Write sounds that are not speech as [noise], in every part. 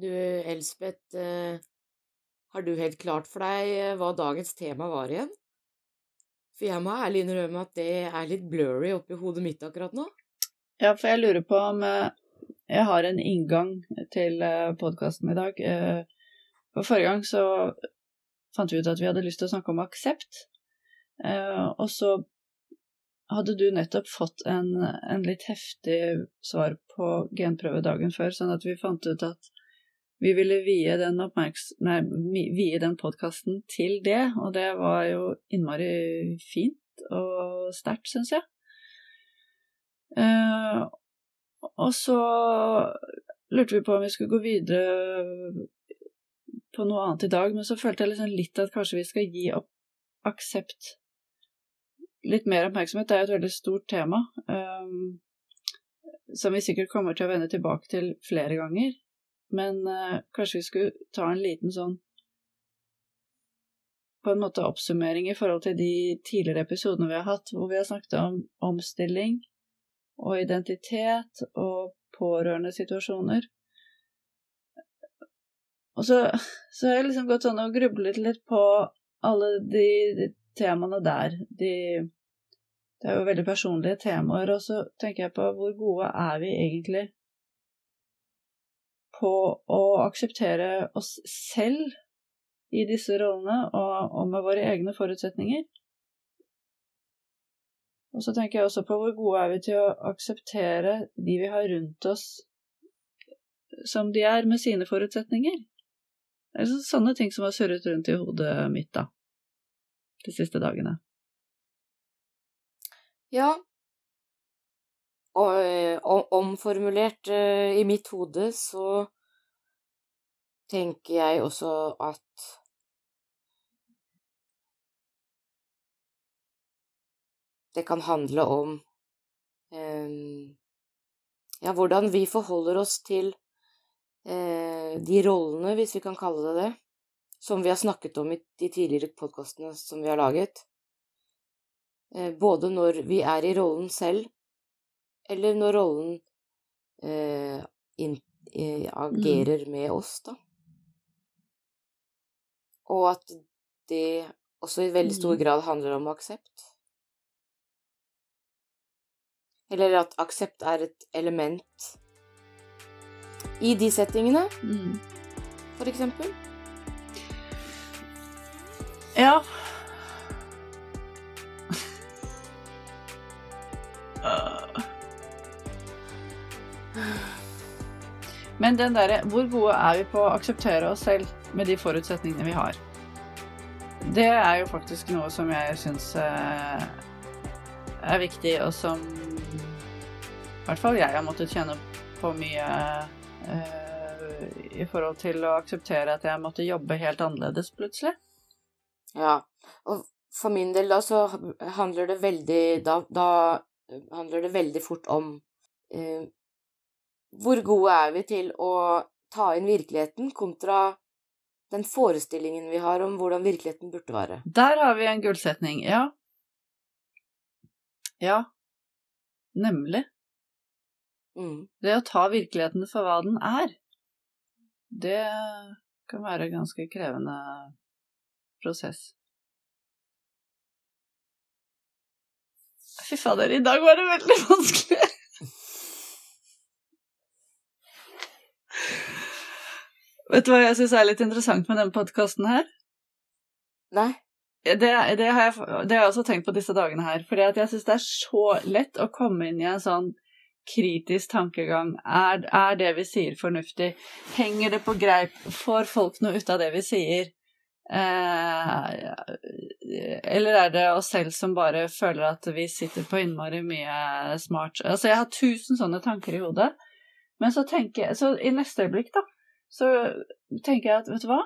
Du, Elspeth, eh, har du helt klart for deg eh, hva dagens tema var igjen? For jeg må ærlig innrømme at det er litt blurry oppi hodet mitt akkurat nå. Ja, for jeg lurer på om eh, jeg har en inngang til podkasten i dag. For forrige gang så fant vi ut at vi hadde lyst til å snakke om aksept. Og så hadde du nettopp fått en, en litt heftig svar på genprøve dagen før, sånn at vi fant ut at vi ville vie den, nei, vie den podkasten til det, og det var jo innmari fint og sterkt, syns jeg. Eh, og så lurte vi på om vi skulle gå videre på noe annet i dag, men så følte jeg liksom litt at kanskje vi skal gi opp aksept litt mer oppmerksomhet. Det er jo et veldig stort tema, Eh, som vi sikkert kommer til å vende tilbake til flere ganger. Men uh, kanskje vi skulle ta en liten sånn på en måte oppsummering i forhold til de tidligere episodene vi har hatt, hvor vi har snakket om omstilling og identitet og pårørendesituasjoner. Og så, så har jeg liksom gått sånn og grublet litt på alle de, de temaene der. De, det er jo veldig personlige temaer, og så tenker jeg på hvor gode er vi egentlig på å akseptere oss selv i disse rollene og, og med våre egne forutsetninger. Og så tenker jeg også på hvor gode er vi til å akseptere de vi har rundt oss som de er, med sine forutsetninger. Det er sånne ting som har surret rundt i hodet mitt da, de siste dagene. Ja, omformulert uh, i mitt hode så tenker jeg også at det kan handle om um, ja, hvordan vi forholder oss til de rollene, hvis vi kan kalle det det, som vi har snakket om i de tidligere podkastene som vi har laget. Både når vi er i rollen selv, eller når rollen eh, in, eh, agerer mm. med oss, da. Og at det også i veldig stor mm. grad handler om aksept. Eller at aksept er et element i de settingene, mm. for eksempel. Ja. Men den derre Hvor gode er vi på å akseptere oss selv med de forutsetningene vi har? Det er jo faktisk noe som jeg syns eh, er viktig, og som i hvert fall jeg har måttet kjenne på mye eh, i forhold til å akseptere at jeg måtte jobbe helt annerledes plutselig. Ja, og for min del da så handler det veldig Da, da handler det veldig fort om eh, hvor gode er vi til å ta inn virkeligheten kontra den forestillingen vi har om hvordan virkeligheten burde være? Der har vi en gullsetning, ja. Ja, nemlig. Mm. Det å ta virkeligheten for hva den er, det kan være en ganske krevende prosess. Fy fader, i dag var det veldig vanskelig! Vet du hva jeg syns er litt interessant med denne podkasten her? Nei. Det, det, har jeg, det, har jeg, også tenkt på disse dagene her. Fordi jeg syns det er så lett å komme inn i en sånn kritisk tankegang. Er, er, det vi sier, fornuftig? Henger det på greip? Får folk noe ut av det vi sier? Eh, eller er det oss selv som bare føler at vi sitter på innmari mye smart Altså, jeg har tusen sånne tanker i hodet. Men så tenker jeg Så i neste øyeblikk, da, så tenker jeg at vet du hva?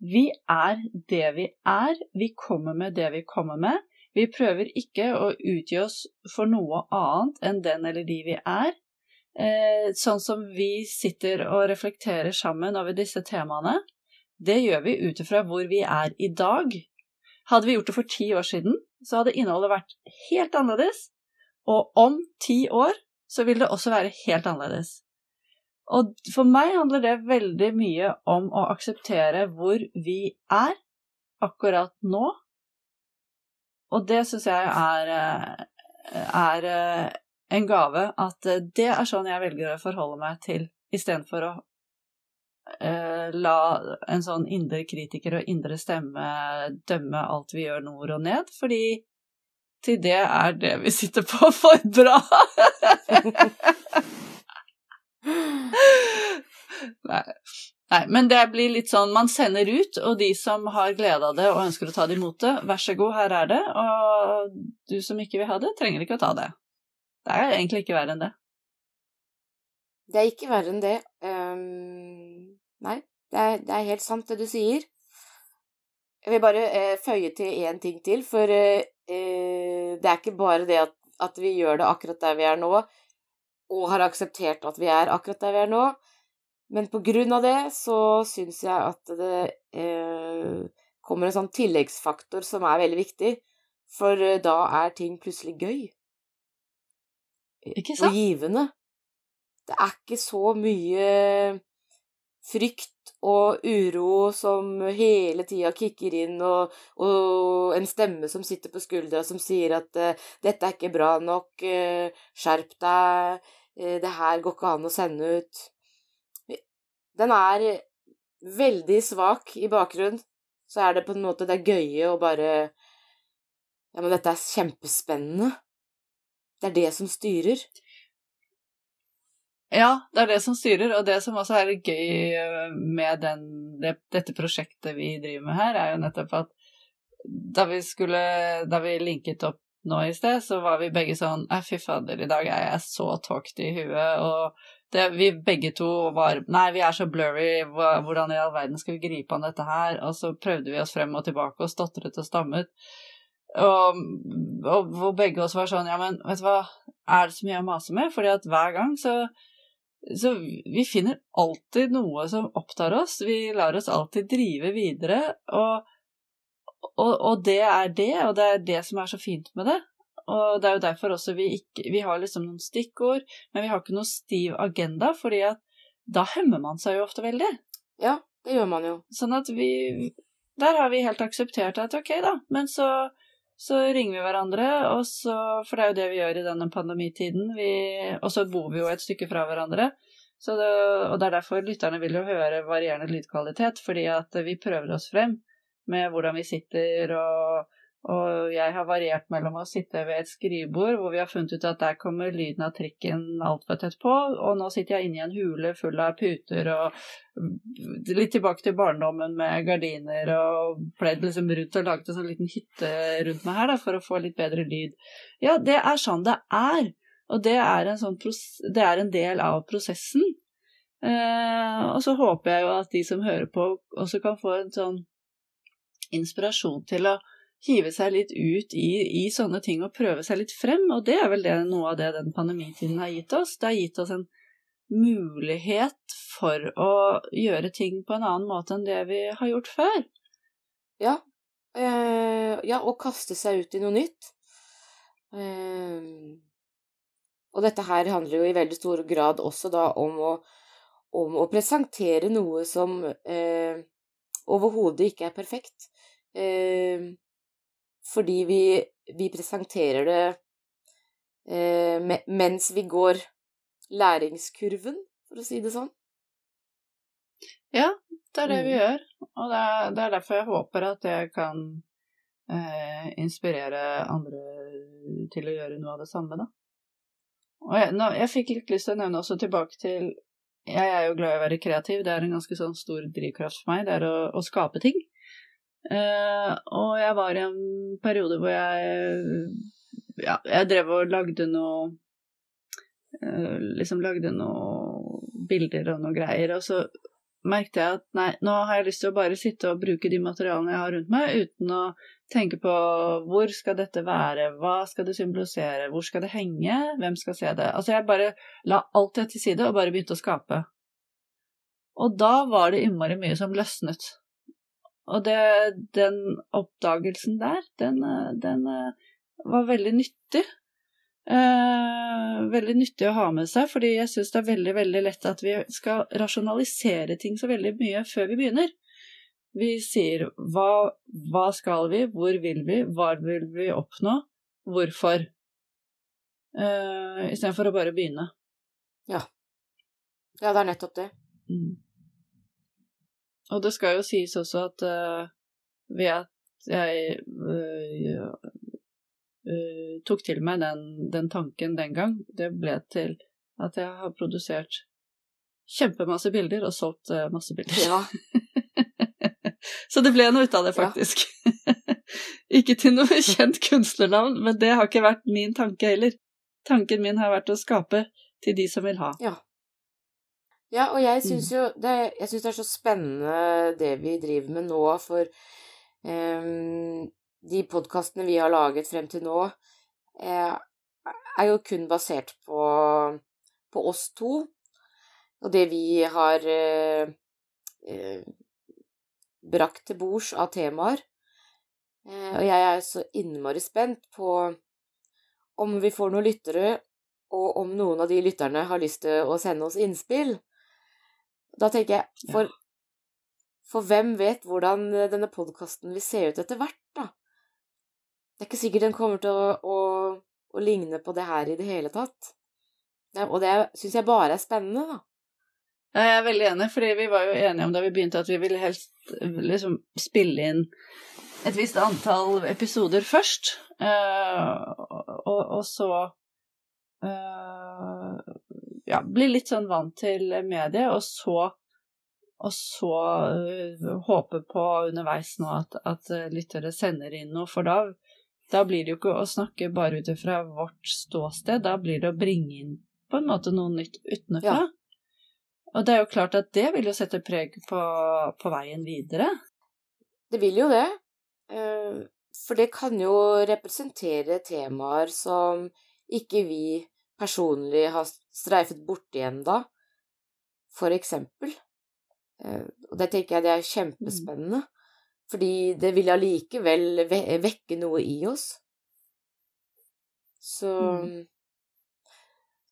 Vi er det vi er. Vi kommer med det vi kommer med. Vi prøver ikke å utgi oss for noe annet enn den eller de vi er. Eh, sånn som vi sitter og reflekterer sammen over disse temaene, det gjør vi ut ifra hvor vi er i dag. Hadde vi gjort det for ti år siden, så hadde innholdet vært helt annerledes. Og om ti år så vil det også være helt annerledes. Og for meg handler det veldig mye om å akseptere hvor vi er akkurat nå. Og det syns jeg er, er eh, en gave. At eh, det er sånn jeg velger å forholde meg til, istedenfor å eh, la en sånn indre kritiker og indre stemme dømme alt vi gjør nord og ned. Fordi til det er det vi sitter på for bra. [laughs] Nei. Nei, men det blir litt sånn man sender ut, og de som har glede av det og ønsker å ta det imot det, vær så god, her er det, og du som ikke vil ha det, trenger ikke å ta det. Det er egentlig ikke verre enn det. Det er ikke verre enn det. Um, nei, det er, det er, helt sant det du sier. Jeg vil bare uh, føye til én ting til, for uh, uh, det er ikke bare det at, at vi gjør det akkurat der vi er nå, og har akseptert at vi er akkurat der vi er nå. Men på grunn av det så syns jeg at det eh, kommer en sånn tilleggsfaktor som er veldig viktig, for eh, da er ting plutselig gøy. Ikke sant? Og givende. Det er ikke så mye frykt og uro som hele tida kicker inn, og, og, en stemme som sitter på skuldra som sier at uh, 'dette er ikke bra nok', uh, 'skjerp deg', 'det her går ikke an å sende ut'. Den er veldig svak i bakgrunnen. Så er det på en måte det gøye å bare Ja, men dette er kjempespennende. Det er det som styrer. Ja, det er det som styrer, og det som også er gøy eh, med den, det, dette prosjektet vi driver med her, er jo nettopp at da vi skulle Da vi linket opp nå i sted, så var vi begge sånn Fy fader, i dag er jeg så tåkt i huet, og det, vi begge to var Nei, vi er så blurry, hvordan i all verden skal vi gripe an dette her? Og så prøvde vi oss frem og tilbake og stotret og stammet. Og, og hvor begge oss var sånn Ja, men vet du hva, er det så mye å mase med? Fordi at hver gang så så vi finner alltid noe som opptar oss. Vi lar oss alltid drive videre, og, og, og det er det, og det er det som er så fint med det. Og det er jo derfor også vi ikke Vi har liksom noen stikkord, men vi har ikke noe stiv agenda, fordi at da hemmer man seg jo ofte veldig. Ja, det gjør man jo. Sånn at vi Der har vi helt akseptert at ok, da, men så, så ringer vi hverandre, og så For det er jo det vi gjør i denne pandemitiden, vi, og så bor vi jo et stykke fra hverandre. Det, og det er derfor lytterne vil jo høre varierende lydkvalitet, fordi at vi prøver oss frem med hvordan vi sitter og og jeg har variert mellom å sitte ved et skrivebord hvor vi har funnet ut at der kommer lyden av trikken altfor tett på, og nå sitter jeg inne i en hule full av puter og litt tilbake til barndommen med gardiner og pledd liksom rundt og laget en sånn liten hytte rundt meg her da, for å få litt bedre lyd. Ja, det er sånn det er, og det er en, sånn det er en del av prosessen. Eh, og så håper jeg jo at de som hører på, også kan få en sånn inspirasjon til å hive seg litt ut i, i, sånne ting og prøve seg litt frem, og det er vel det, noe av det den pandemitiden har gitt oss. Det har gitt oss en mulighet for å gjøre ting på en annen måte enn det vi har gjort før. Ja, Eh, ja og kaste seg ut i noe nytt. Eh, og dette her handler jo i veldig stor grad også da om å, om å presentere noe som eh, overhodet ikke er perfekt. Uh, fordi vi, vi presenterer det eh, mens vi går læringskurven, for å si det sånn. Ja, det er det vi mm. gjør, og det er, det er, derfor jeg håper at jeg kan eh, inspirere andre til å gjøre noe av det samme, da. Og jeg, nå, jeg fikk litt lyst til å nevne også tilbake til Jeg er jo glad i å være kreativ, det er en ganske sånn stor drivkraft for meg, det er å, å skape ting. Uh, og jeg var i en periode hvor jeg Ja, jeg drev og lagde noe uh, Liksom lagde noe bilder og noe greier, og så merket jeg at nei, nå har jeg lyst til å bare sitte og bruke de materialene jeg har rundt meg, uten å tenke på hvor skal dette være, hva skal det symbolisere, hvor skal det henge, hvem skal se det. Altså jeg bare la alt det til side og bare begynte å skape. Og da var det innmari mye som løsnet. Og det, den oppdagelsen der, den, den, var veldig nyttig. Eh, veldig nyttig å ha med seg, fordi jeg syns det er veldig, veldig lett at vi skal rasjonalisere ting så veldig mye før vi begynner. Vi sier hva, hva skal vi, hvor vil vi, hva vil vi oppnå, hvorfor? Eh, Istedenfor å bare begynne. Ja. Ja, det er nettopp det. Mm. Og det skal jo sies også at uh, ved at jeg uh, uh, tok til meg den, den, tanken den gang, det ble til at jeg har produsert kjempemasse bilder og solgt masse bilder. Ja. [laughs] Så det ble noe ut av det, faktisk. Ja. [laughs] ikke til noe kjent kunstnernavn, men det har ikke vært min tanke heller. Tanken min har vært å skape til de som vil ha. Ja. Ja, og jeg syns Mm. jo det, jeg synes det er så spennende det vi driver med nå, for um, de podkastene vi har laget frem til nå, eh, er jo kun basert på, på oss to, og det vi har eh, eh, brakt til bords av temaer. Eh, og jeg er så innmari spent på om vi får noen lyttere, og om noen av de lytterne har lyst til å sende oss innspill. Da tenker jeg, for, for hvem vet hvordan denne podkasten vil se ut etter hvert, da? Det er ikke sikkert den kommer til å, å, å ligne på det her i det hele tatt. Ja, og det syns jeg bare er spennende, da. Ja, Jeg er veldig enig, fordi vi var jo enige om da vi begynte at vi ville helst liksom spille inn et visst antall episoder først, eh, og, og så eh, ja, bli litt sånn vant til mediet, og så og så uh, håpe på underveis nå at, at eh, lyttere sender inn noe, for da, da blir det jo ikke å snakke bare ut fra vårt ståsted, da blir det å bringe inn på en måte noe nytt utenfra. Ja. Og det er jo klart at det vil jo sette preg på, på veien videre. Det vil jo det. eh, For det kan jo representere temaer som ikke vi personlig har streifet borti da, for eksempel. Eh, Og det tenker jeg det er kjempespennende, fordi det vil allikevel vekke noe i oss. Så Mm.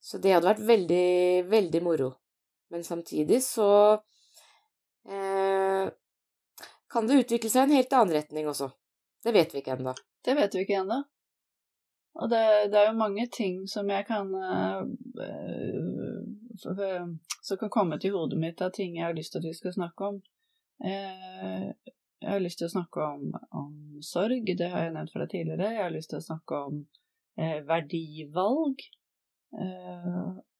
Så det hadde vært veldig, veldig moro. Men samtidig så eh, kan det utvikle seg i en helt annen retning også. Det vet vi ikke ennå. Det vet vi ikke ennå. Og det, det er jo mange ting som jeg kan f- Som kan komme til hodet mitt av ting jeg har lyst til at vi skal snakke om. Uh, jeg har lyst til å snakke om, om sorg, det har jeg nevnt for deg tidligere. Jeg har lyst til å snakke om uh, verdivalg.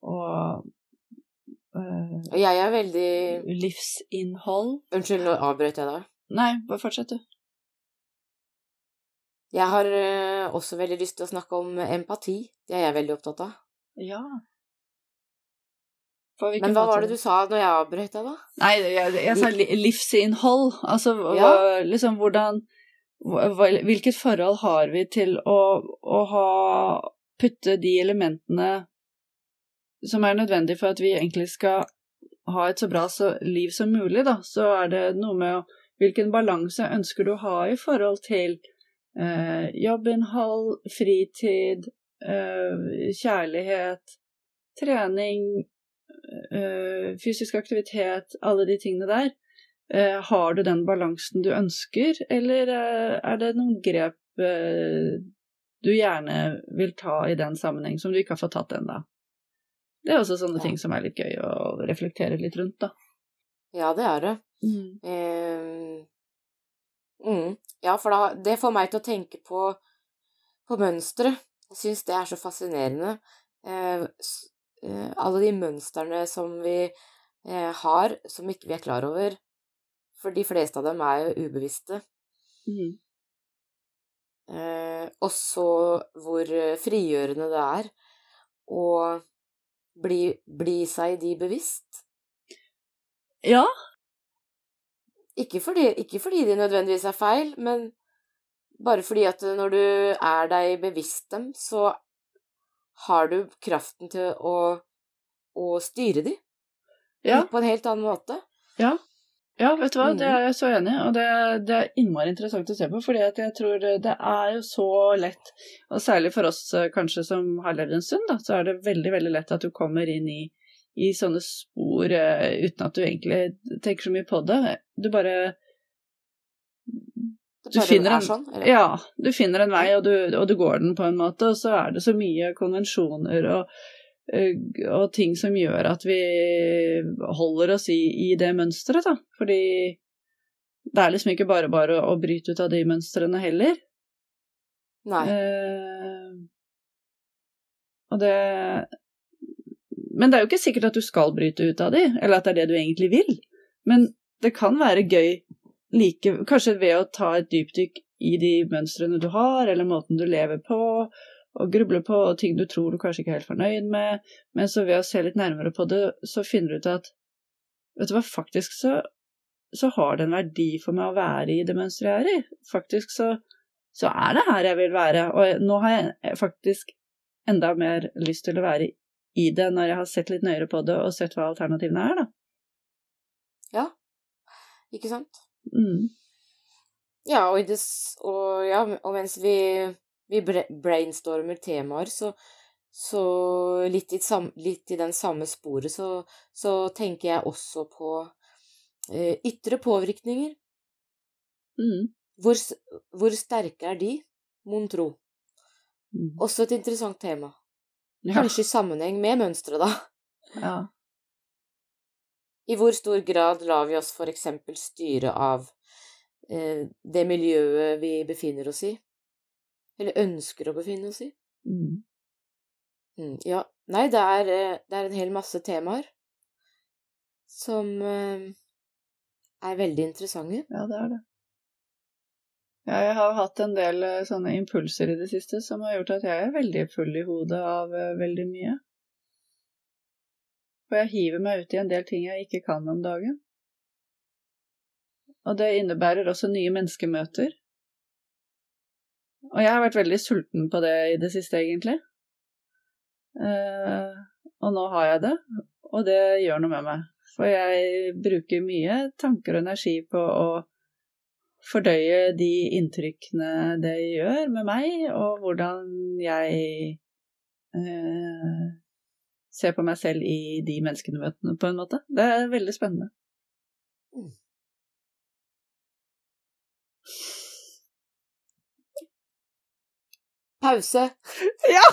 Og jeg er veldig livsinnhold. Unnskyld, nå avbrøt jeg deg. Nei, bare fortsett, du. Jeg har eh, også veldig lyst til å snakke om empati. Det er jeg veldig opptatt av. Ja. Men hva var det du sa når jeg avbrøt deg, da? Nei, jeg, jeg sa li- livsinnhold. Altså hva, Ja. liksom hvordan hva- Hvilket forhold har vi til å, å ha Putte de elementene som er nødvendig for at vi egentlig skal ha et så bra så, liv som mulig, da. Så er det noe med å Hvilken balanse ønsker du å ha i forhold til eh, jobbinnhold, fritid, eh, kjærlighet, trening, eh, fysisk aktivitet, alle de tingene der. Eh, har du den balansen du ønsker, eller eh, er det noen grep eh, du gjerne vil ta i den sammenheng, som du ikke har fått tatt ennå? Det er også sånne ting som er litt gøy å reflektere litt rundt, da. Ja, det er det. Eh, mm, ja, for da, det får meg til å tenke på, på mønstre. Jeg syns det er så fascinerende. Eh, eh, alle de mønstrene som vi eh, har, som ikke vi er klar over. For de fleste av dem er jo ubevisste. Mm. Eh, også hvor eh, frigjørende det er å bli, bli seg de bevisst. Ja, Ikke fordi, ikke fordi de nødvendigvis er feil, men bare fordi at når du er deg bevisst dem, så har du kraften til å, å styre dem ja, på en helt annen måte. ja. Ja, vet du hva, det er jeg så enig i, og det, det er innmari interessant å se på, fordi jeg tror det, det er jo så lett, og særlig for oss eh, kanskje som har levd en stund, da, så er det veldig, veldig lett at du kommer inn i, i sånne spor uh, uten at du egentlig tenker så mye på det. Du bare Du finner er en- sånn. Ja, du finner en vei, og du, og du går den på en måte, og så er det så mye konvensjoner og, eh, og ting som gjør at vi holder oss i, i det mønsteret, da. Fordi det er liksom ikke bare bare å, å bryte ut av de mønstrene heller. Nei. Eh, og det Men det er jo ikke sikkert at du skal bryte ut av de, eller at det er det du egentlig vil. Men det kan være gøy like, kanskje ved å ta et dypdykk i de mønstrene du har, eller måten du lever på, og grubler på, og ting du tror du kanskje ikke er helt fornøyd med, men så ved å se litt nærmere på det, så finner du ut at vet du hva, faktisk så, så har det en verdi for meg å være i det mønsteret jeg er i. Faktisk så, så er det her jeg vil være, og nå har jeg faktisk enda mer lyst til å være i det når jeg har sett litt nøyere på det og sett hva alternativene er, da. Ja. Ikke sant? Mm. Ja, og, det, og, ja, og mens vi, vi brainstormer temaer, så, så litt, i, sam, litt i den samme sporet, så, så tenker jeg også på eh, ytre påvirkninger. Mm. Hvor, hvor sterke er de, mon tro? Mm. Også et interessant tema. Kanskje i sammenheng med mønsteret, da. ja. I hvor stor grad lar vi oss for eksempel styre av eh, det miljøet vi befinner oss i? Eller ønsker å befinne oss i? Mm. Mm, ja. Nei, det er, eh, det er en hel masse temaer som eh, er veldig interessante. Ja, det er det. Jeg har hatt en del eh, sånne impulser i det siste som har gjort at jeg er veldig full i hodet av eh, veldig mye. For jeg hiver meg ut i en del ting jeg ikke kan om dagen. Og det innebærer også nye menneskemøter. Og jeg har vært veldig sulten på det i det siste, egentlig. Eh, og nå har jeg det, og det gjør noe med meg. For jeg bruker mye tanker og energi på å fordøye de inntrykkene det gjør med meg, og hvordan jeg eh, ser på meg selv i de menneskene møtene, på en måte. Det er veldig spennende. Mm. Pause. [laughs] Ja!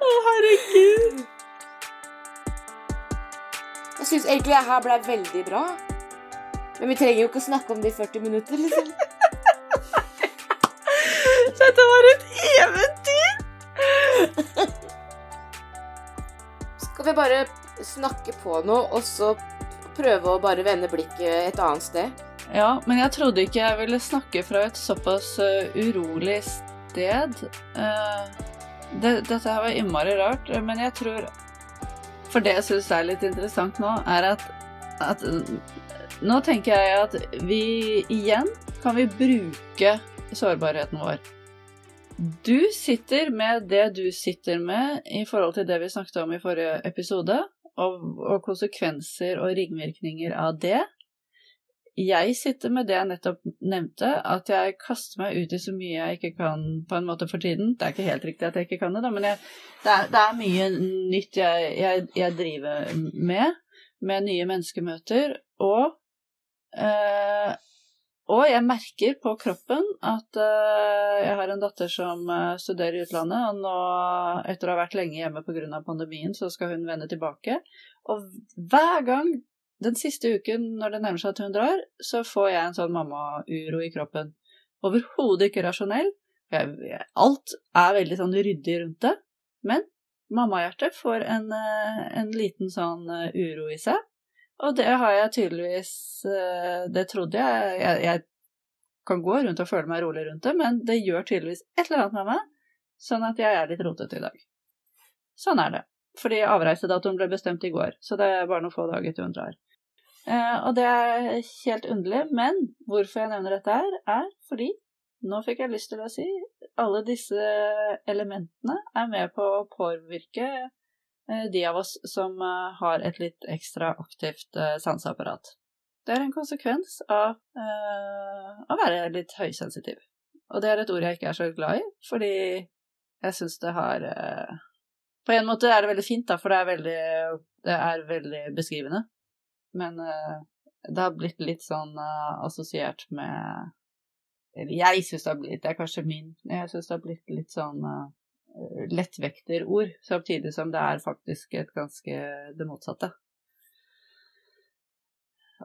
Å, herregud! Jeg syns egentlig det her ble veldig bra. Men vi trenger jo ikke å snakke om det i 40 minutter, liksom. [laughs] Dette var et eventyr! Skal vi bare snakke på noe, og så prøve å bare vende blikket et annet sted? Ja, men jeg trodde ikke jeg ville snakke fra et såpass eh, urolig sted. Eh, det, dette her var innmari rart, men jeg tror For det jeg syns er litt interessant nå, er at, at Nå tenker jeg at vi igjen kan vi bruke sårbarheten vår. Du sitter med det du sitter med i forhold til det vi snakket om i forrige episode, og, og konsekvenser og ringvirkninger av det. Jeg sitter med det jeg nettopp nevnte, at jeg kaster meg ut i så mye jeg ikke kan på en måte for tiden. Det er ikke helt riktig at jeg ikke kan det, da, men jeg, det, er, det er mye nytt jeg, jeg, jeg driver med, med nye menneskemøter. Og, eh, og jeg merker på kroppen at uh, jeg har en datter som uh, studerer i utlandet, og nå, etter å ha vært lenge hjemme pga. pandemien, så skal hun vende tilbake. Og hver gang den siste uken når det nærmer seg at hun drar, så får jeg en sånn mamma-uro i kroppen. Overhodet ikke rasjonell. Jeg, jeg, alt er veldig sånn ryddig rundt det. Men mammahjertet får en, en liten sånn uro i seg. Og det har jeg tydeligvis eh, Det trodde jeg. jeg. Jeg kan gå rundt og føle meg rolig rundt det, men det gjør tydeligvis et eller annet med meg, sånn at jeg er litt rotete i dag. Sånn er det. Fordi avreisedatoen ble bestemt i går, så det er bare noen få dager til hun drar. Eh, og det er helt underlig, men hvorfor jeg nevner dette her, er fordi nå fikk jeg lyst til å si alle disse elementene er med på å påvirke de av oss som eh, har et litt ekstra aktivt eh, sanseapparat. Det er en konsekvens av å være litt høysensitiv. Og det er et ord jeg ikke er så glad i, fordi jeg syns det har På en måte er det veldig fint, da, for det er veldig, det er veldig beskrivende. Men det har blitt litt sånn assosiert med Eller jeg syns det har blitt Det er kanskje min Jeg syns det har blitt litt sånn lettvekterord, samtidig som det er faktisk et ganske det motsatte.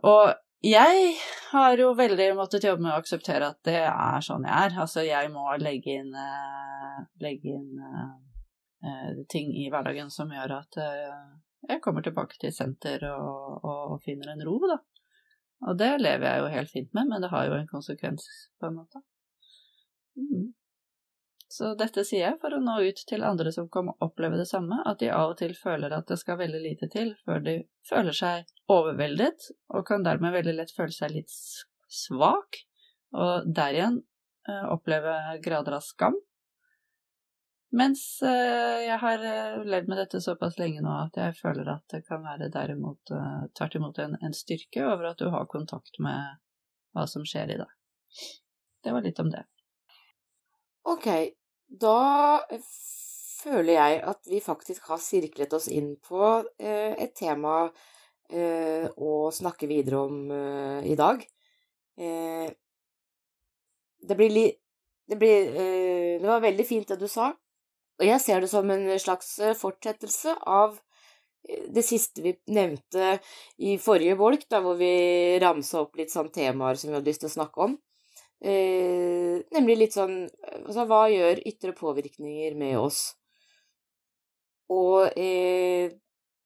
Og jeg har jo veldig måttet jobbe med å akseptere at det er sånn jeg er. Altså, jeg må legge inn, uh, legge inn uh, ting i hverdagen som gjør at uh, jeg kommer tilbake til senter og, og, finner en ro, da. Og det lever jeg jo helt fint med, men det har jo en konsekvens, på en måte. Mm. Så dette sier jeg for å nå ut til andre som kan oppleve det samme, at de av og til føler at det skal veldig lite til før de føler seg overveldet, og kan dermed veldig lett føle seg litt svak, og der igjen eh, oppleve grader av skam. Mens eh, jeg har eh, levd med dette såpass lenge nå at jeg føler at det kan være derimot tvert imot en, en styrke over at du har kontakt med hva som skjer i deg. Det var litt om det. Ok, da føler jeg at vi faktisk har sirklet oss inn på eh, et tema eh, å snakke videre om eh, i dag. Det blir litt det, blir, det var veldig fint det du sa, og jeg ser det som en slags fortsettelse av det siste vi nevnte i forrige bolk, da hvor vi ramsa opp litt sånn temaer som vi hadde lyst til å snakke om. Eh, nemlig litt sånn Altså, hva gjør ytre påvirkninger med oss? Og eh,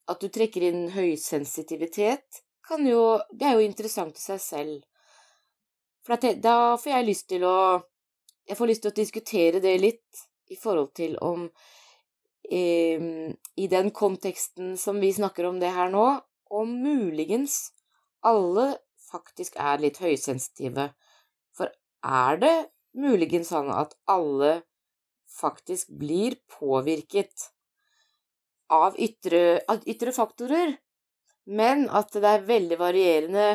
at du trekker inn høysensitivitet, kan jo Det er jo interessant i seg selv. For da får jeg lyst til å Jeg får lyst til å diskutere det litt i forhold til om eh, I den konteksten som vi snakker om det her nå, om muligens alle faktisk er litt høysensitive er det muligens sånn at alle faktisk blir påvirket av ytre, av ytre faktorer, men at det er veldig varierende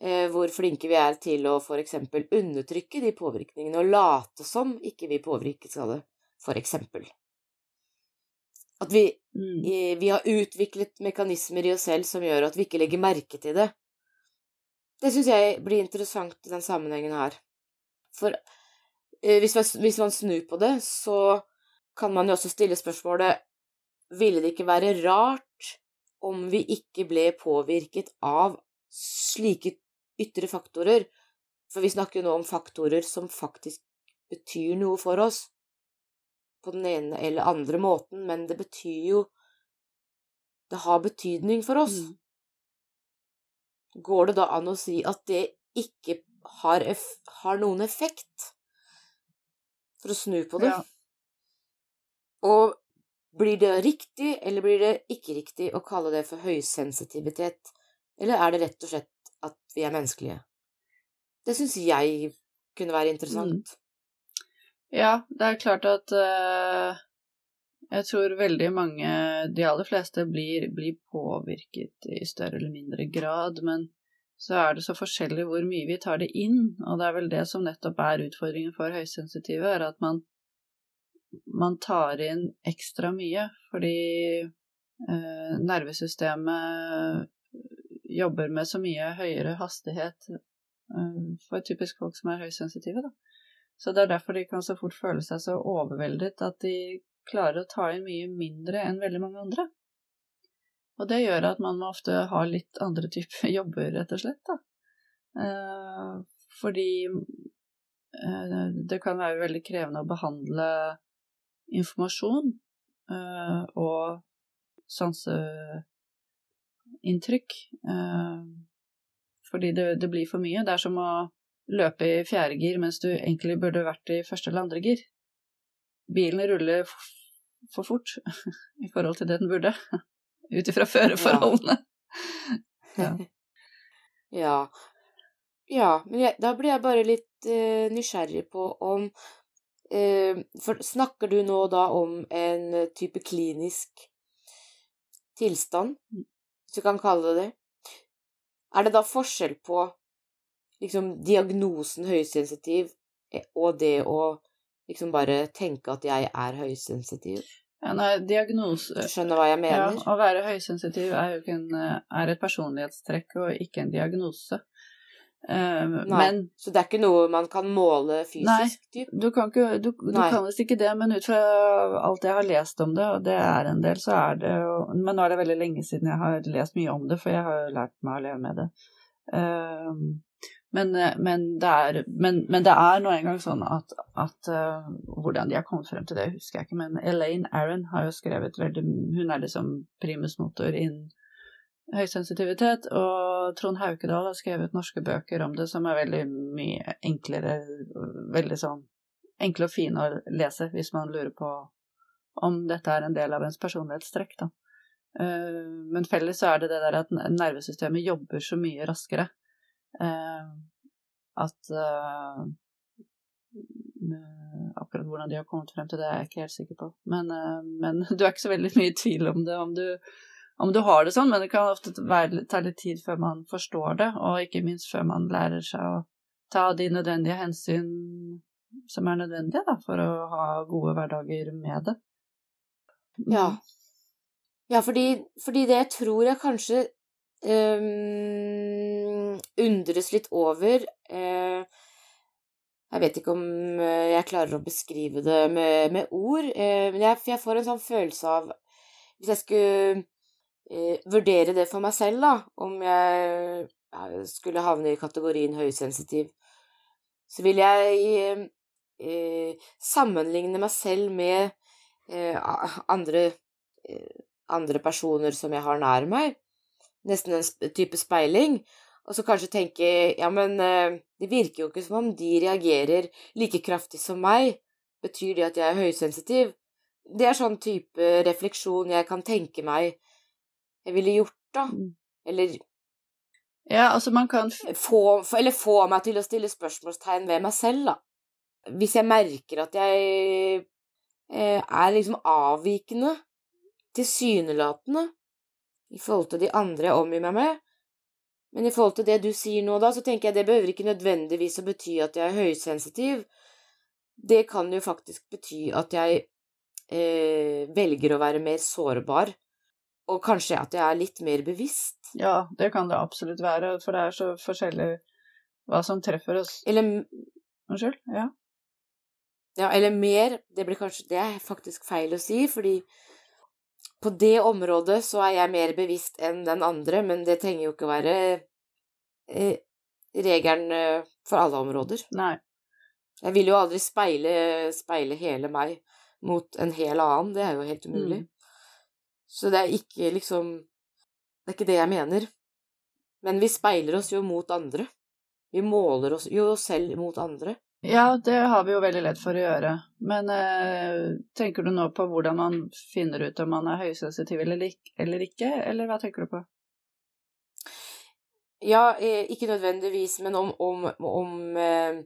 eh, hvor flinke vi er til å for eksempel undertrykke de påvirkningene og late som ikke vi påvirkes av det, for eksempel. At vi, mm. eh, vi har utviklet mekanismer i oss selv som gjør at vi ikke legger merke til det. Det syns jeg blir interessant i den sammenhengen her. For eh, hvis, man, hvis man snur på det, så kan man jo også stille spørsmålet Ville det ikke være rart om vi ikke ble påvirket av slike ytre faktorer? For vi snakker jo nå om faktorer som faktisk betyr noe for oss, på den ene eller andre måten, men det betyr jo Det har betydning for oss. Mm. Går det da an å si at det ikke har, har noen effekt, for å snu på det. Ja. Og blir det riktig, eller blir det ikke riktig å kalle det for høysensitivitet? Eller er det rett og slett at vi er menneskelige? Det syns jeg kunne være interessant. Mm. Ja, det er klart at uh, jeg tror veldig mange, de aller fleste, blir, blir, påvirket i større eller mindre grad, men så er det så forskjellig hvor mye vi tar det inn, og det er vel det som nettopp er utfordringen for høysensitive, er at man, man tar inn ekstra mye, fordi eh, nervesystemet jobber med så mye høyere hastighet eh, for typisk folk som er høysensitive, da. Så det er derfor de kan så fort føle seg så overveldet at de klarer å ta inn mye mindre enn veldig mange andre. Og det gjør at man må ofte ha litt andre typer [laughs] jobber, rett og slett. Da. Eh, fordi eh, det kan være veldig krevende å behandle informasjon eh, og sanseinntrykk. Fordi det, det, blir for mye. Det er som å løpe i fjerde gir mens du egentlig burde vært i første eller andre gir. Bilen ruller for fort [laughs] i forhold til det den burde ut ifra føreforholdene. Ja. [laughs] ja. ja. men jeg, da blir jeg bare litt uh, nysgjerrig på om uh, For snakker du nå da om en type klinisk tilstand, hvis du kan kalle det det. Er det da forskjell på liksom diagnosen høysensitiv eh, og det å liksom bare tenke at jeg er høysensitiv? Ja, nei, diagnose Du skjønner hva jeg Ja, å være høysensitiv er jo en, eh, er et personlighetstrekk og ikke en diagnose. Eh, men Så det er ikke noe man kan måle fysisk, typ? du kan ikke Du, du kan visst ikke det, men ut fra alt jeg har lest om det, og det er en del, så er det jo Men nå er det veldig lenge siden jeg har lest mye om det, for jeg har jo lært meg å leve med det. Eh, men, eh, men, det er, men, men det er nå engang sånn at, at uh, Hvordan de har kommet frem til det, husker jeg ikke, men Elaine Aron har jo skrevet veldig Hun er liksom primus motor innen høysensitivitet, og Trond Haukedal har skrevet norske bøker om det som er veldig mye enklere, veldig sånn enkle og fine å lese hvis man lurer på om dette er en del av ens personlighetstrekk, da. Uh, Men felles så er det det der at nervesystemet jobber så mye raskere at eh, Akkurat hvordan de har kommet frem til det, er jeg ikke helt sikker på. Men, eh, men [laughs] du er ikke så veldig mye i tvil om det, om du, om du har det sånn, men det kan ofte ta litt tid før man forstår det, og ikke minst før man lærer seg å ta de nødvendige hensyn som er nødvendige da, for å ha gode hverdager med det. Ja. Ja, fordi, fordi det tror jeg kanskje øhm, undres litt over eh, Jeg vet ikke om eh, jeg klarer å beskrive det med, med ord, eh, men jeg, jeg får en sånn følelse av Hvis jeg skulle vurdere det for meg selv, da, om jeg eh, skulle havne i kategorien høysensitiv, så vil jeg eh, sammenligne meg selv med eh, andre, eh, andre personer som jeg har nær meg. Nesten en type speiling. Og så kanskje tenke ja, men eh, det virker jo ikke som om de reagerer like kraftig som meg. Betyr det at jeg er høysensitiv? Det er sånn type refleksjon jeg kan tenke meg jeg ville gjort, da. Mm. Eller Ja, altså man kan få, eller få meg til å stille spørsmålstegn ved meg selv, da. Hvis jeg merker at jeg eh, er liksom avvikende, tilsynelatende, i forhold til de andre jeg omgir meg med, men i forhold til det du sier nå, da, så tenker jeg det behøver ikke nødvendigvis å bety at jeg er høysensitiv. Det kan jo faktisk bety at jeg eh, velger å være mer sårbar, og kanskje at jeg er litt mer bevisst. Ja, det kan det absolutt være, for det er så forskjellig hva som treffer oss. Eller Unnskyld? Ja. Ja, eller mer. Det blir kanskje Det er faktisk feil å si, fordi på det området så er jeg mer bevisst enn den andre, men det trenger jo ikke være eh, regelen eh, for alle områder. Nei. Jeg vil jo aldri speile, speile hele meg mot en hel annen, det er jo helt umulig. Mm. Så det er ikke liksom Det er ikke det jeg mener. Men vi speiler oss jo mot andre. Vi måler oss jo selv mot andre. Ja, det har vi jo veldig lett for å gjøre. Men eh, tenker du nå på hvordan man finner ut om man er høysensitiv eller, eller ikke, eller hva tenker du på? Ja, eh, ikke nødvendigvis, men om, om, om eh,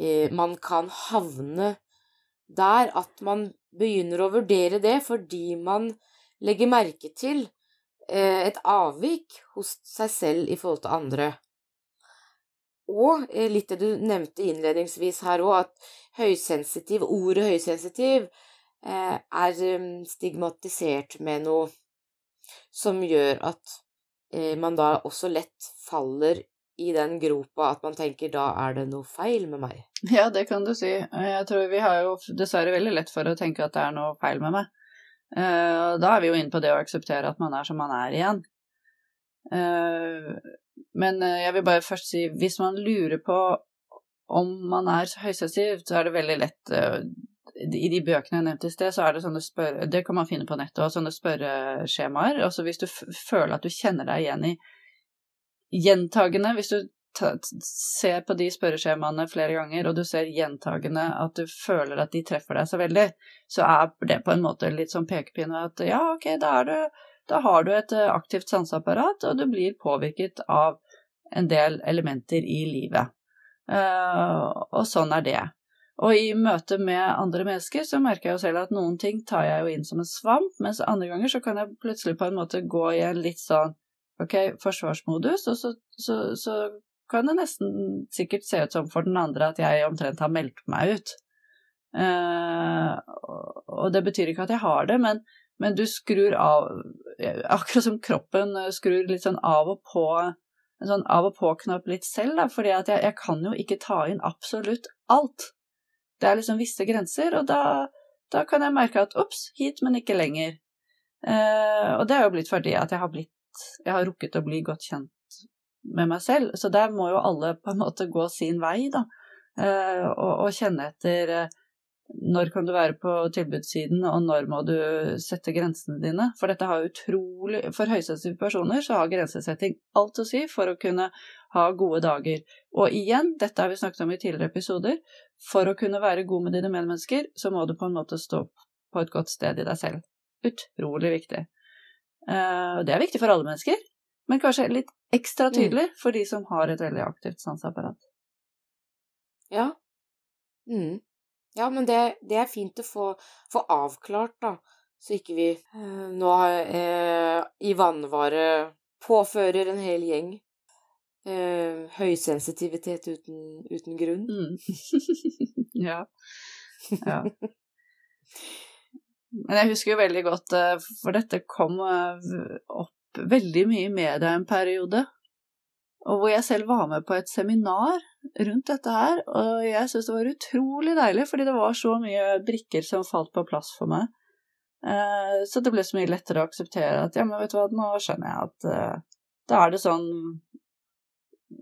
eh, man kan havne der at man begynner å vurdere det fordi man legger merke til eh, et avvik hos seg selv i forhold til andre. Og eh, litt det du nevnte innledningsvis her òg, at høysensitiv, ordet høysensitiv eh, er eh, stigmatisert med noe som gjør at man da også lett faller i den gropa at man tenker da er det noe feil med meg. Ja, det kan du si. Jeg tror vi har jo dessverre veldig lett for å tenke at det er noe feil med meg. Da er vi jo inne på det å akseptere at man er som man er igjen. Men eh, jeg vil bare først si, hvis man lurer på om man er høysensitiv, så er det veldig lett eh, I de bøkene jeg nevnte i sted, så er det sånne spørre... Det kan man finne på nettet, og sånne spørreskjemaer. Altså hvis du føler at du kjenner deg igjen i gjentagende Hvis du ser på de spørreskjemaene flere ganger, og du ser gjentagende at du føler at de treffer deg så veldig, så er det på en måte litt sånn pekepinne at ja, ok, da, er du, da har du et eh, aktivt sanseapparat, og du blir påvirket av en del elementer i livet. Eh, og sånn er det. Og i møte med andre mennesker så merker jeg jo selv at noen ting tar jeg jo inn som en svamp, mens andre ganger så kan jeg plutselig på en måte gå i en litt sånn ok, forsvarsmodus, og så, så, så kan det nesten sikkert se ut som for den andre at jeg omtrent har meldt meg ut. Uh, og det betyr ikke at jeg har det, men, men, du skrur av Akkurat som kroppen skrur litt sånn av og på en sånn av og på-knapp litt selv, da, fordi at jeg, jeg, kan jo ikke ta inn absolutt alt. Det er liksom visse grenser, og da, da kan jeg merke at ops, hit, men ikke lenger. Eh, og det er jo blitt fordi at jeg har blitt Jeg har rukket å bli godt kjent med meg selv, så der må jo alle på en måte gå sin vei, da, eh, og, og, kjenne etter uh, når kan du være på tilbudssiden, og når må du sette grensene dine? For dette har utrolig For høysensitive personer så har grensesetting alt å si for å kunne ha gode dager. Og igjen, dette har vi snakket om i tidligere episoder, for å kunne være god med dine medmennesker, så må du på en måte stå på et godt sted i deg selv. Utrolig viktig. Og det er viktig for alle mennesker, men kanskje litt ekstra mm. tydelig for de som har et veldig aktivt sanseapparat. Ja. Mm. Ja, men det, det er fint å få, få, avklart, da, så ikke vi eh, nå eh, i vannvare påfører en hel gjeng eh, høysensitivitet uten, uten grunn. Mm. [laughs] ja. ja. Men jeg husker jo veldig godt, eh, for dette kom eh, opp veldig mye i media en periode og hvor jeg selv var med på et seminar rundt dette her, og jeg syntes det var utrolig deilig, fordi det var så mye brikker som falt på plass for meg. Eh, så det ble så mye lettere å akseptere at ja, men vet du hva, nå skjønner jeg at uh, da er det sånn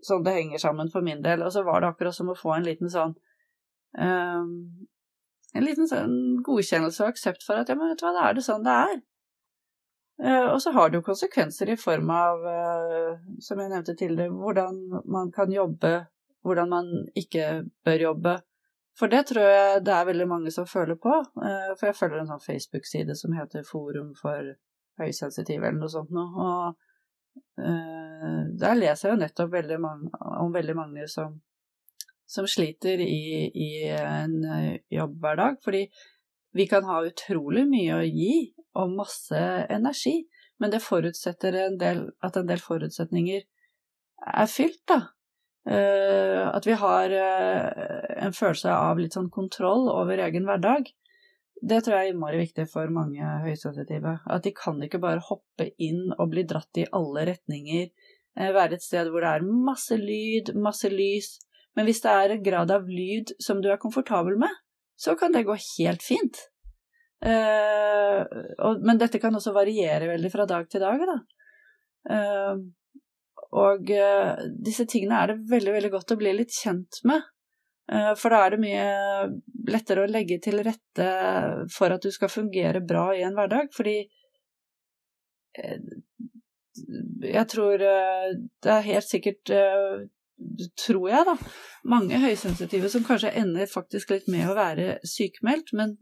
sånn det henger sammen for min del. Og så var det akkurat som å få en liten sånn um, En liten sånn godkjennelse og aksept for at ja, men vet du hva, da er det sånn det er. Eh, og så har det jo konsekvenser i form av, eh, som jeg nevnte tidligere, hvordan man kan jobbe, hvordan man ikke bør jobbe. For det tror jeg det er veldig mange som føler på. Eh, for jeg følger en sånn Facebook-side som heter Forum for høysensitive, eller noe sånt noe. Og der leser jeg jo nettopp veldig mange, om veldig mange som, som sliter i, i en jobbhverdag. Fordi vi kan ha utrolig mye å gi og masse energi, men det forutsetter en del, at en del forutsetninger er fylt, da. Uh, at vi har uh, en følelse av litt sånn kontroll over egen hverdag. Det tror jeg er innmari viktig for mange høysensitive. At de kan ikke bare hoppe inn og bli dratt i alle retninger. Uh, være et sted hvor det er masse lyd, masse lys. Men hvis det er en grad av lyd som du er komfortabel med, så kan det gå helt fint. Uh, og, men dette kan også variere veldig fra dag til dag, da. Uh, og uh, disse tingene er det veldig, veldig godt å bli litt kjent med. for da er det mye lettere å legge til rette for at du skal fungere bra i en hverdag, fordi jeg tror det er helt sikkert tror jeg, da, mange høysensitive som kanskje ender faktisk litt med å være sykemeldt, men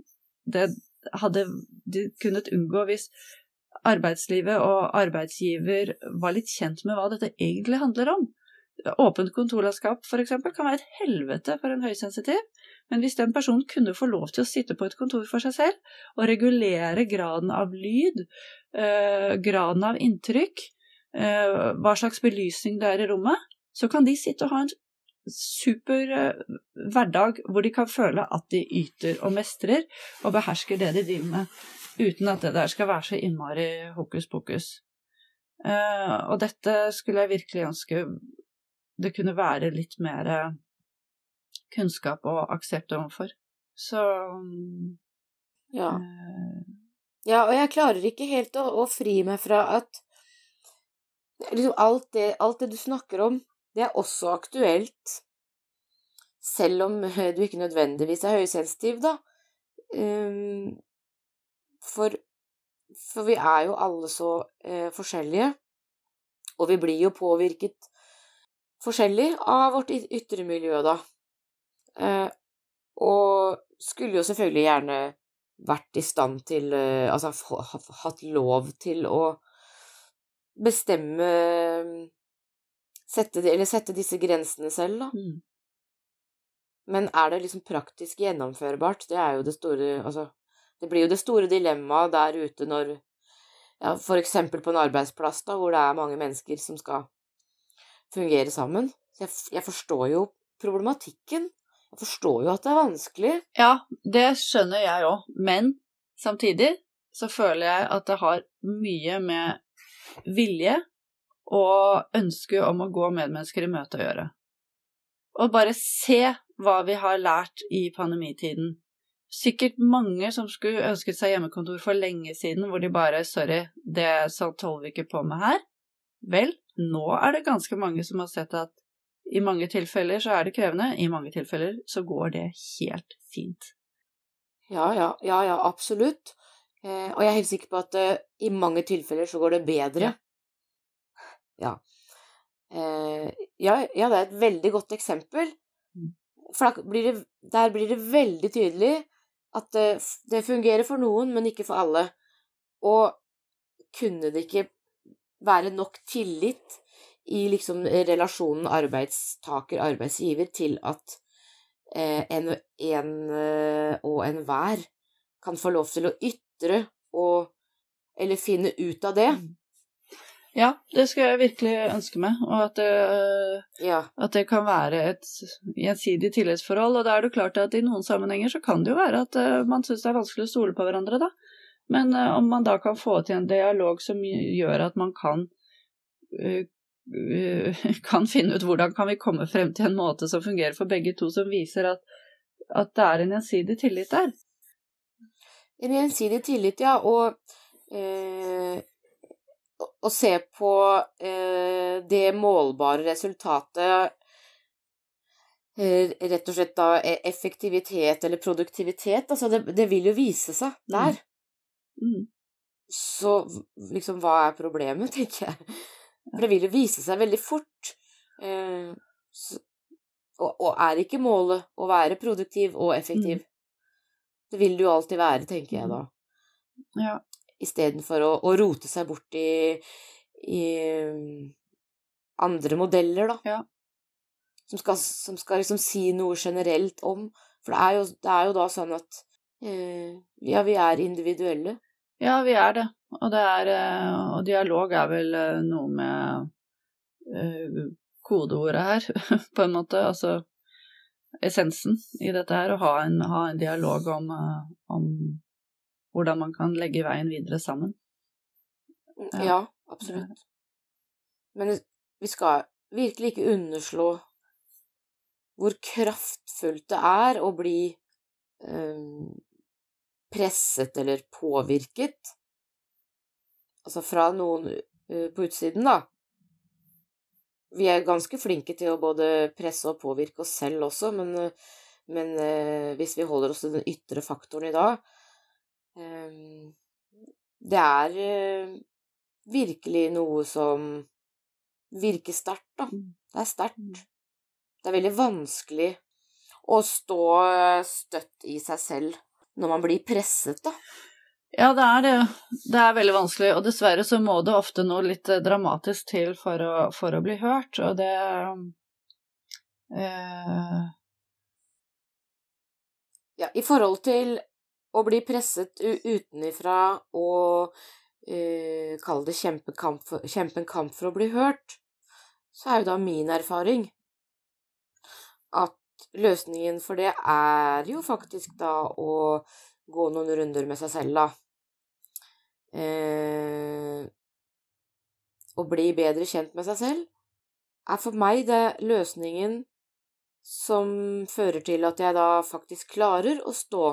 det hadde de kunnet unngå hvis arbeidslivet og arbeidsgiver var litt kjent med hva dette egentlig handler om. Åpent kontorlandskap f.eks. kan være et helvete for en høysensitiv, men hvis den personen kunne få lov til å sitte på et kontor for seg selv og regulere graden av lyd, eh, graden av inntrykk, eh, hva slags belysning det er i rommet, så kan de sitte og ha en super eh, hverdag hvor de kan føle at de yter og mestrer og behersker det de driver med, uten at det der skal være så innmari hokus pokus. Uh, og dette skulle jeg virkelig ønske det kunne være litt mer eh, kunnskap og aksept overfor. Så ja. Uh, ja, og jeg klarer ikke helt å, å fri meg fra at liksom alt det, alt det du snakker om, det er også aktuelt, selv om [laughs] du ikke nødvendigvis er høysensitiv, da. Ehm, for, for vi er jo alle så eh, forskjellige, og vi blir jo påvirket forskjellig av vårt ytre miljø, da. Eh, og skulle jo selvfølgelig gjerne vært i stand til eh, Altså hatt lov til å bestemme sette, eller sette disse grensene selv, da. Mm. Men er det liksom praktisk gjennomførbart? Det er jo det store Altså, det blir jo det store dilemmaet der ute når ja, for eksempel på en arbeidsplass da, hvor det er mange mennesker som skal fungere sammen. Så jeg, jeg forstår jo problematikken. Jeg forstår jo at det er vanskelig. Ja, det skjønner jeg òg, men samtidig så føler jeg at det har mye med vilje og ønsket om å gå medmennesker i møte å gjøre. Og bare se hva vi har lært i pandemitiden. Sikkert mange som skulle ønsket seg hjemmekontor for lenge siden, hvor de bare 'sorry, det holder vi ikke på med her'. Vel, nå er det ganske mange som har sett at i mange tilfeller så er det krevende, i mange tilfeller så går det helt fint. Ja, ja, ja, ja absolutt. Eh, og jeg er helt sikker på at eh, i mange tilfeller så går det bedre. Ja. Eh, ja, ja, det er et veldig godt eksempel. Mm. For blir det, der blir det veldig tydelig at det, det fungerer for noen, men ikke for alle. Og kunne det ikke være nok tillit i liksom relasjonen arbeidstaker-arbeidsgiver til at eh, en, en eh, og enhver kan få lov til å ytre og Eller finne ut av det. Ja, det skulle jeg virkelig ønske meg, og at det, Ja. at det kan være et gjensidig tillitsforhold. Og da er det klart at i noen sammenhenger så kan det jo være at eh, man syns det er vanskelig å stole på hverandre, da. Men eh, om man da kan få til en dialog som gjør at man kan eh, eh, [laughs] kan finne ut hvordan kan vi komme frem til en måte som fungerer for begge to, som viser at, at det er en gjensidig tillit der. En gjensidig tillit, ja, og eh, å se på eh, det målbare resultatet eh, Rett og slett da e, effektivitet eller produktivitet, altså det, det vil jo vise seg der. Mm. Så liksom, hva er problemet, [laughs] tenker jeg. For det vil jo vise seg veldig fort. Eh, så, og, og, er ikke målet å være produktiv og effektiv? Mm. Det vil jo alltid være, tenker jeg da. Ja. Istedenfor å, å rote seg bort i, i andre modeller, da. Ja. Som skal, som skal liksom si noe generelt om For det er jo, det er jo da sånn at eh, ja, vi er individuelle. Ja, vi er det. Og, det er, eh, og dialog er vel eh, noe med uh, kodeordet her, [laughs] på en måte. Altså essensen i dette her, å ha en, ha en dialog om, om, hvordan man kan legge veien videre sammen. Ja, ja absolutt. Men vi skal virkelig ikke underslå hvor kraftfullt det er å bli um, presset eller påvirket. Altså fra noen uh, på utsiden, da vi er ganske flinke til å både presse og påvirke oss selv også, men, men eh, hvis vi holder oss til den ytre faktoren i dag eh, Det er eh, virkelig noe som virker sterkt, da. Mm. Det er sterkt. Det er veldig vanskelig å stå støtt i seg selv når man blir presset, da. Ja, det er det. Det er veldig vanskelig, og dessverre så må det ofte noe litt eh, dramatisk til for å, for å bli hørt, og det eh... Ja, i forhold til å bli presset utenifra og eh, kalle det kjempe, kamp kjempe en kamp for å bli hørt, så er jo da min erfaring at løsningen for det er jo faktisk da å gå noen runder med seg selv, da. Eh, å bli bedre kjent med seg selv er for meg det løsningen som fører til at jeg da faktisk klarer å stå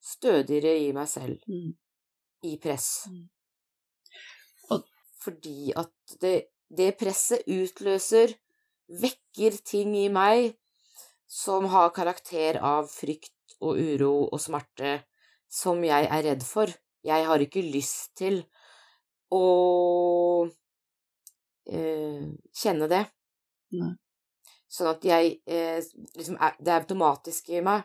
stødigere i meg selv mm. i press. Mm. Fordi at det, det presset utløser Vekker ting i meg som har karakter av frykt og uro og smerte som jeg er redd for. Jeg har ikke lyst til å eh, kjenne det. Nei. Sånn at jeg eh, liksom Det automatiske i meg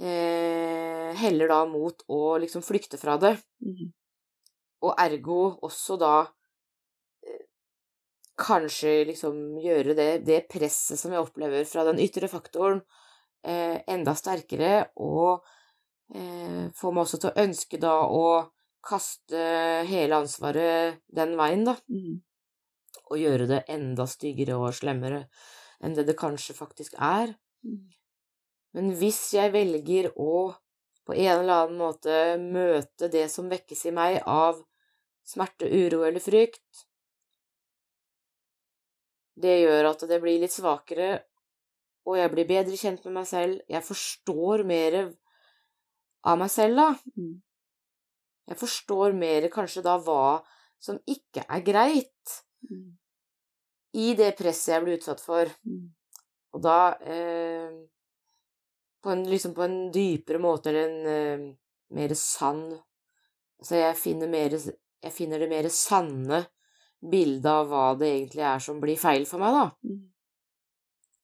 eh, heller da mot å liksom flykte fra det. Mm. Og ergo også da eh, kanskje liksom gjøre det, det presset som jeg opplever fra den ytre faktoren, eh, enda sterkere, og eh, få meg også til å ønske da å kaste hele ansvaret den veien, da. Mm. Og gjøre det enda styggere og slemmere enn det det kanskje faktisk er. Mm. Men hvis jeg velger å på en eller annen måte møte det som vekkes i meg av smerte, uro eller frykt, det gjør at det blir litt svakere, og jeg blir bedre kjent med meg selv. Jeg forstår mer av meg selv, da. Mm. Jeg forstår mer kanskje da hva som ikke er greit Mm. i det presset jeg blir utsatt for. Mm. Og da eh, på en, liksom på en dypere måte, eller en uh, mer sann Altså, jeg finner, mer, jeg finner det mer sanne bildet av hva det egentlig er som blir feil for meg, da. Mm.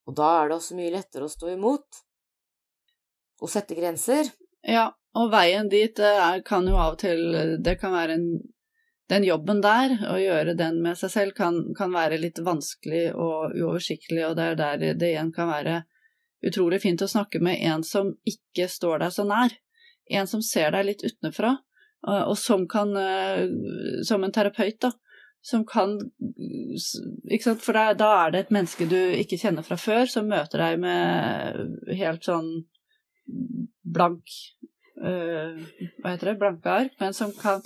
Og da er det også mye lettere å stå imot. Og sette grenser. Ja, og veien dit det er, kan jo av og til Det kan være en Den jobben der, å gjøre den med seg selv, kan, kan være litt vanskelig og uoversiktlig, og det er der det igjen kan være utrolig fint å snakke med en som ikke står deg så nær. En som ser deg litt utenfra, og, og som kan eh, Som en terapeut, da. Som kan Ikke sant, for da, er det et menneske du ikke kjenner fra før, som møter deg med helt sånn blank øh, Hva heter det? Blanke ark, men som kan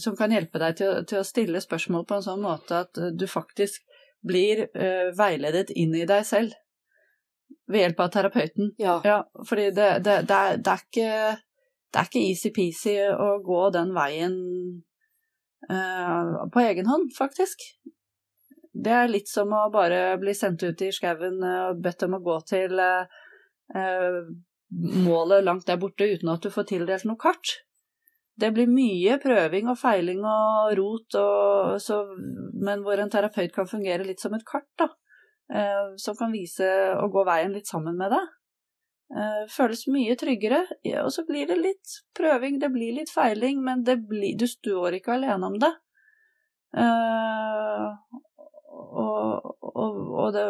som kan hjelpe deg til, til å stille spørsmål på en sånn måte at du faktisk blir veiledet inn i deg selv ved hjelp av terapeuten. Ja. Ja, fordi det, det, det, er, det, er ikke, det er ikke easy-peasy å gå den veien uh, på egen hånd, faktisk. Det er litt som å bare bli sendt ut i skauen eh, og bedt om å gå til eh, målet langt der borte uten at du får tildelt noe kart. Det blir mye prøving og feiling og rot, og, så, men hvor en terapeut kan fungere litt som et kart, da. Eh, som kan vise og gå veien litt sammen med deg. Eh, føles mye tryggere, og så blir det litt prøving, det blir litt feiling, men blir, du står ikke alene om det. Eh, og, og, og det,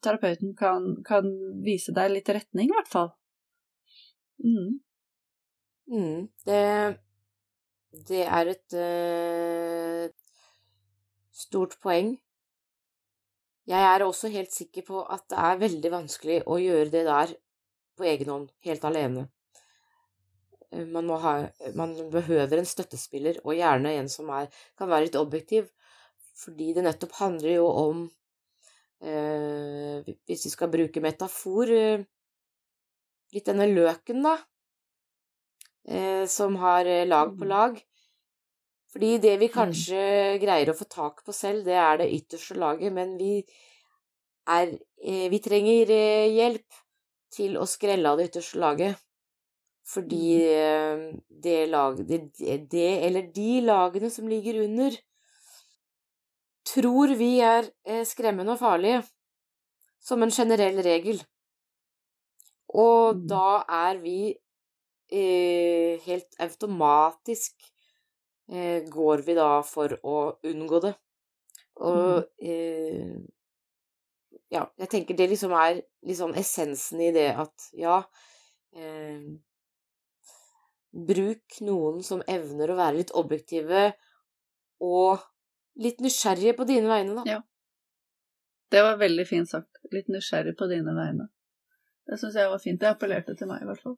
terapeuten kan, kan vise deg litt retning, i hvert fall. Mm. Mm, det, det er et uh, stort poeng. Jeg er også helt sikker på at det er veldig vanskelig å gjøre det der på egen hånd, helt alene. Eh, Man, må ha, man behøver en støttespiller, og gjerne en som er, kan være litt objektiv, fordi det nettopp handler jo om eh, Hvis vi skal bruke metafor eh, Litt denne løken, da eh, som har eh, lag på Mm. lag. Fordi det vi kanskje greier å få tak på selv, det er det ytterste laget, men vi er eh, Vi trenger eh, hjelp til å skrelle av det ytterste laget. Fordi eh, det lag det, det eller de lagene som ligger under, tror vi er skremmende og farlige, som en generell regel. Og Mm. da er vi eh, helt automatisk går vi da for å unngå det. Og eh, ja, jeg tenker det liksom er liksom essensen i det at ja eh, Bruk noen som evner å være litt objektive og litt nysgjerrige på dine vegne, da. Ja. Det var veldig fint sagt. Litt nysgjerrig på dine vegne. Det syns jeg var fint. Det appellerte til meg, i hvert fall.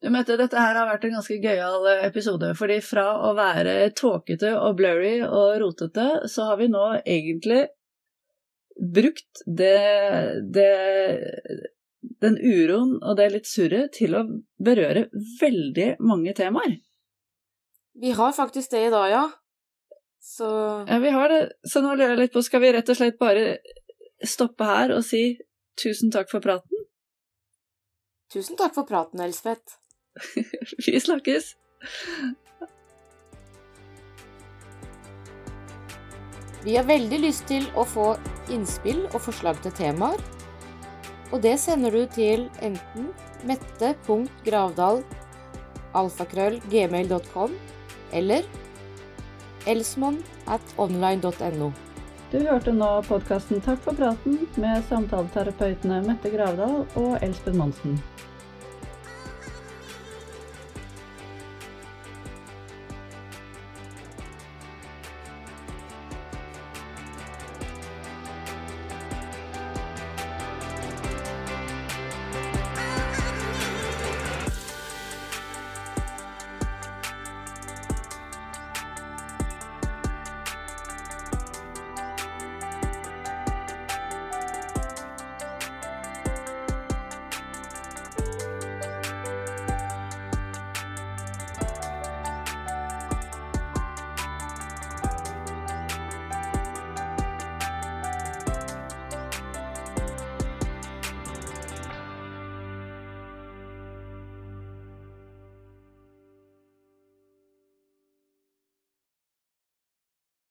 Du Mette, dette her har vært en ganske gøyal episode, fordi fra å være tåkete og blurry og rotete, så har vi nå egentlig brukt det, det den uroen og det litt surret til å berøre veldig mange temaer. Vi har faktisk det i dag, ja. Så Ja, vi har det. Så nå lurer jeg litt på, skal vi rett og slett bare stoppe her og si tusen takk for praten? tusen takk for praten, Elspeth. [laughs] Vi snakkes! Vi har veldig lyst til å få innspill og forslag til temaer. Og det sender du til enten mette.gravdal alfakrøll gmail.com eller elsmon at online.no. Du hørte nå podkasten Takk for praten med samtaleterapeutene Mette Gravdal og Elsbeth Monsen.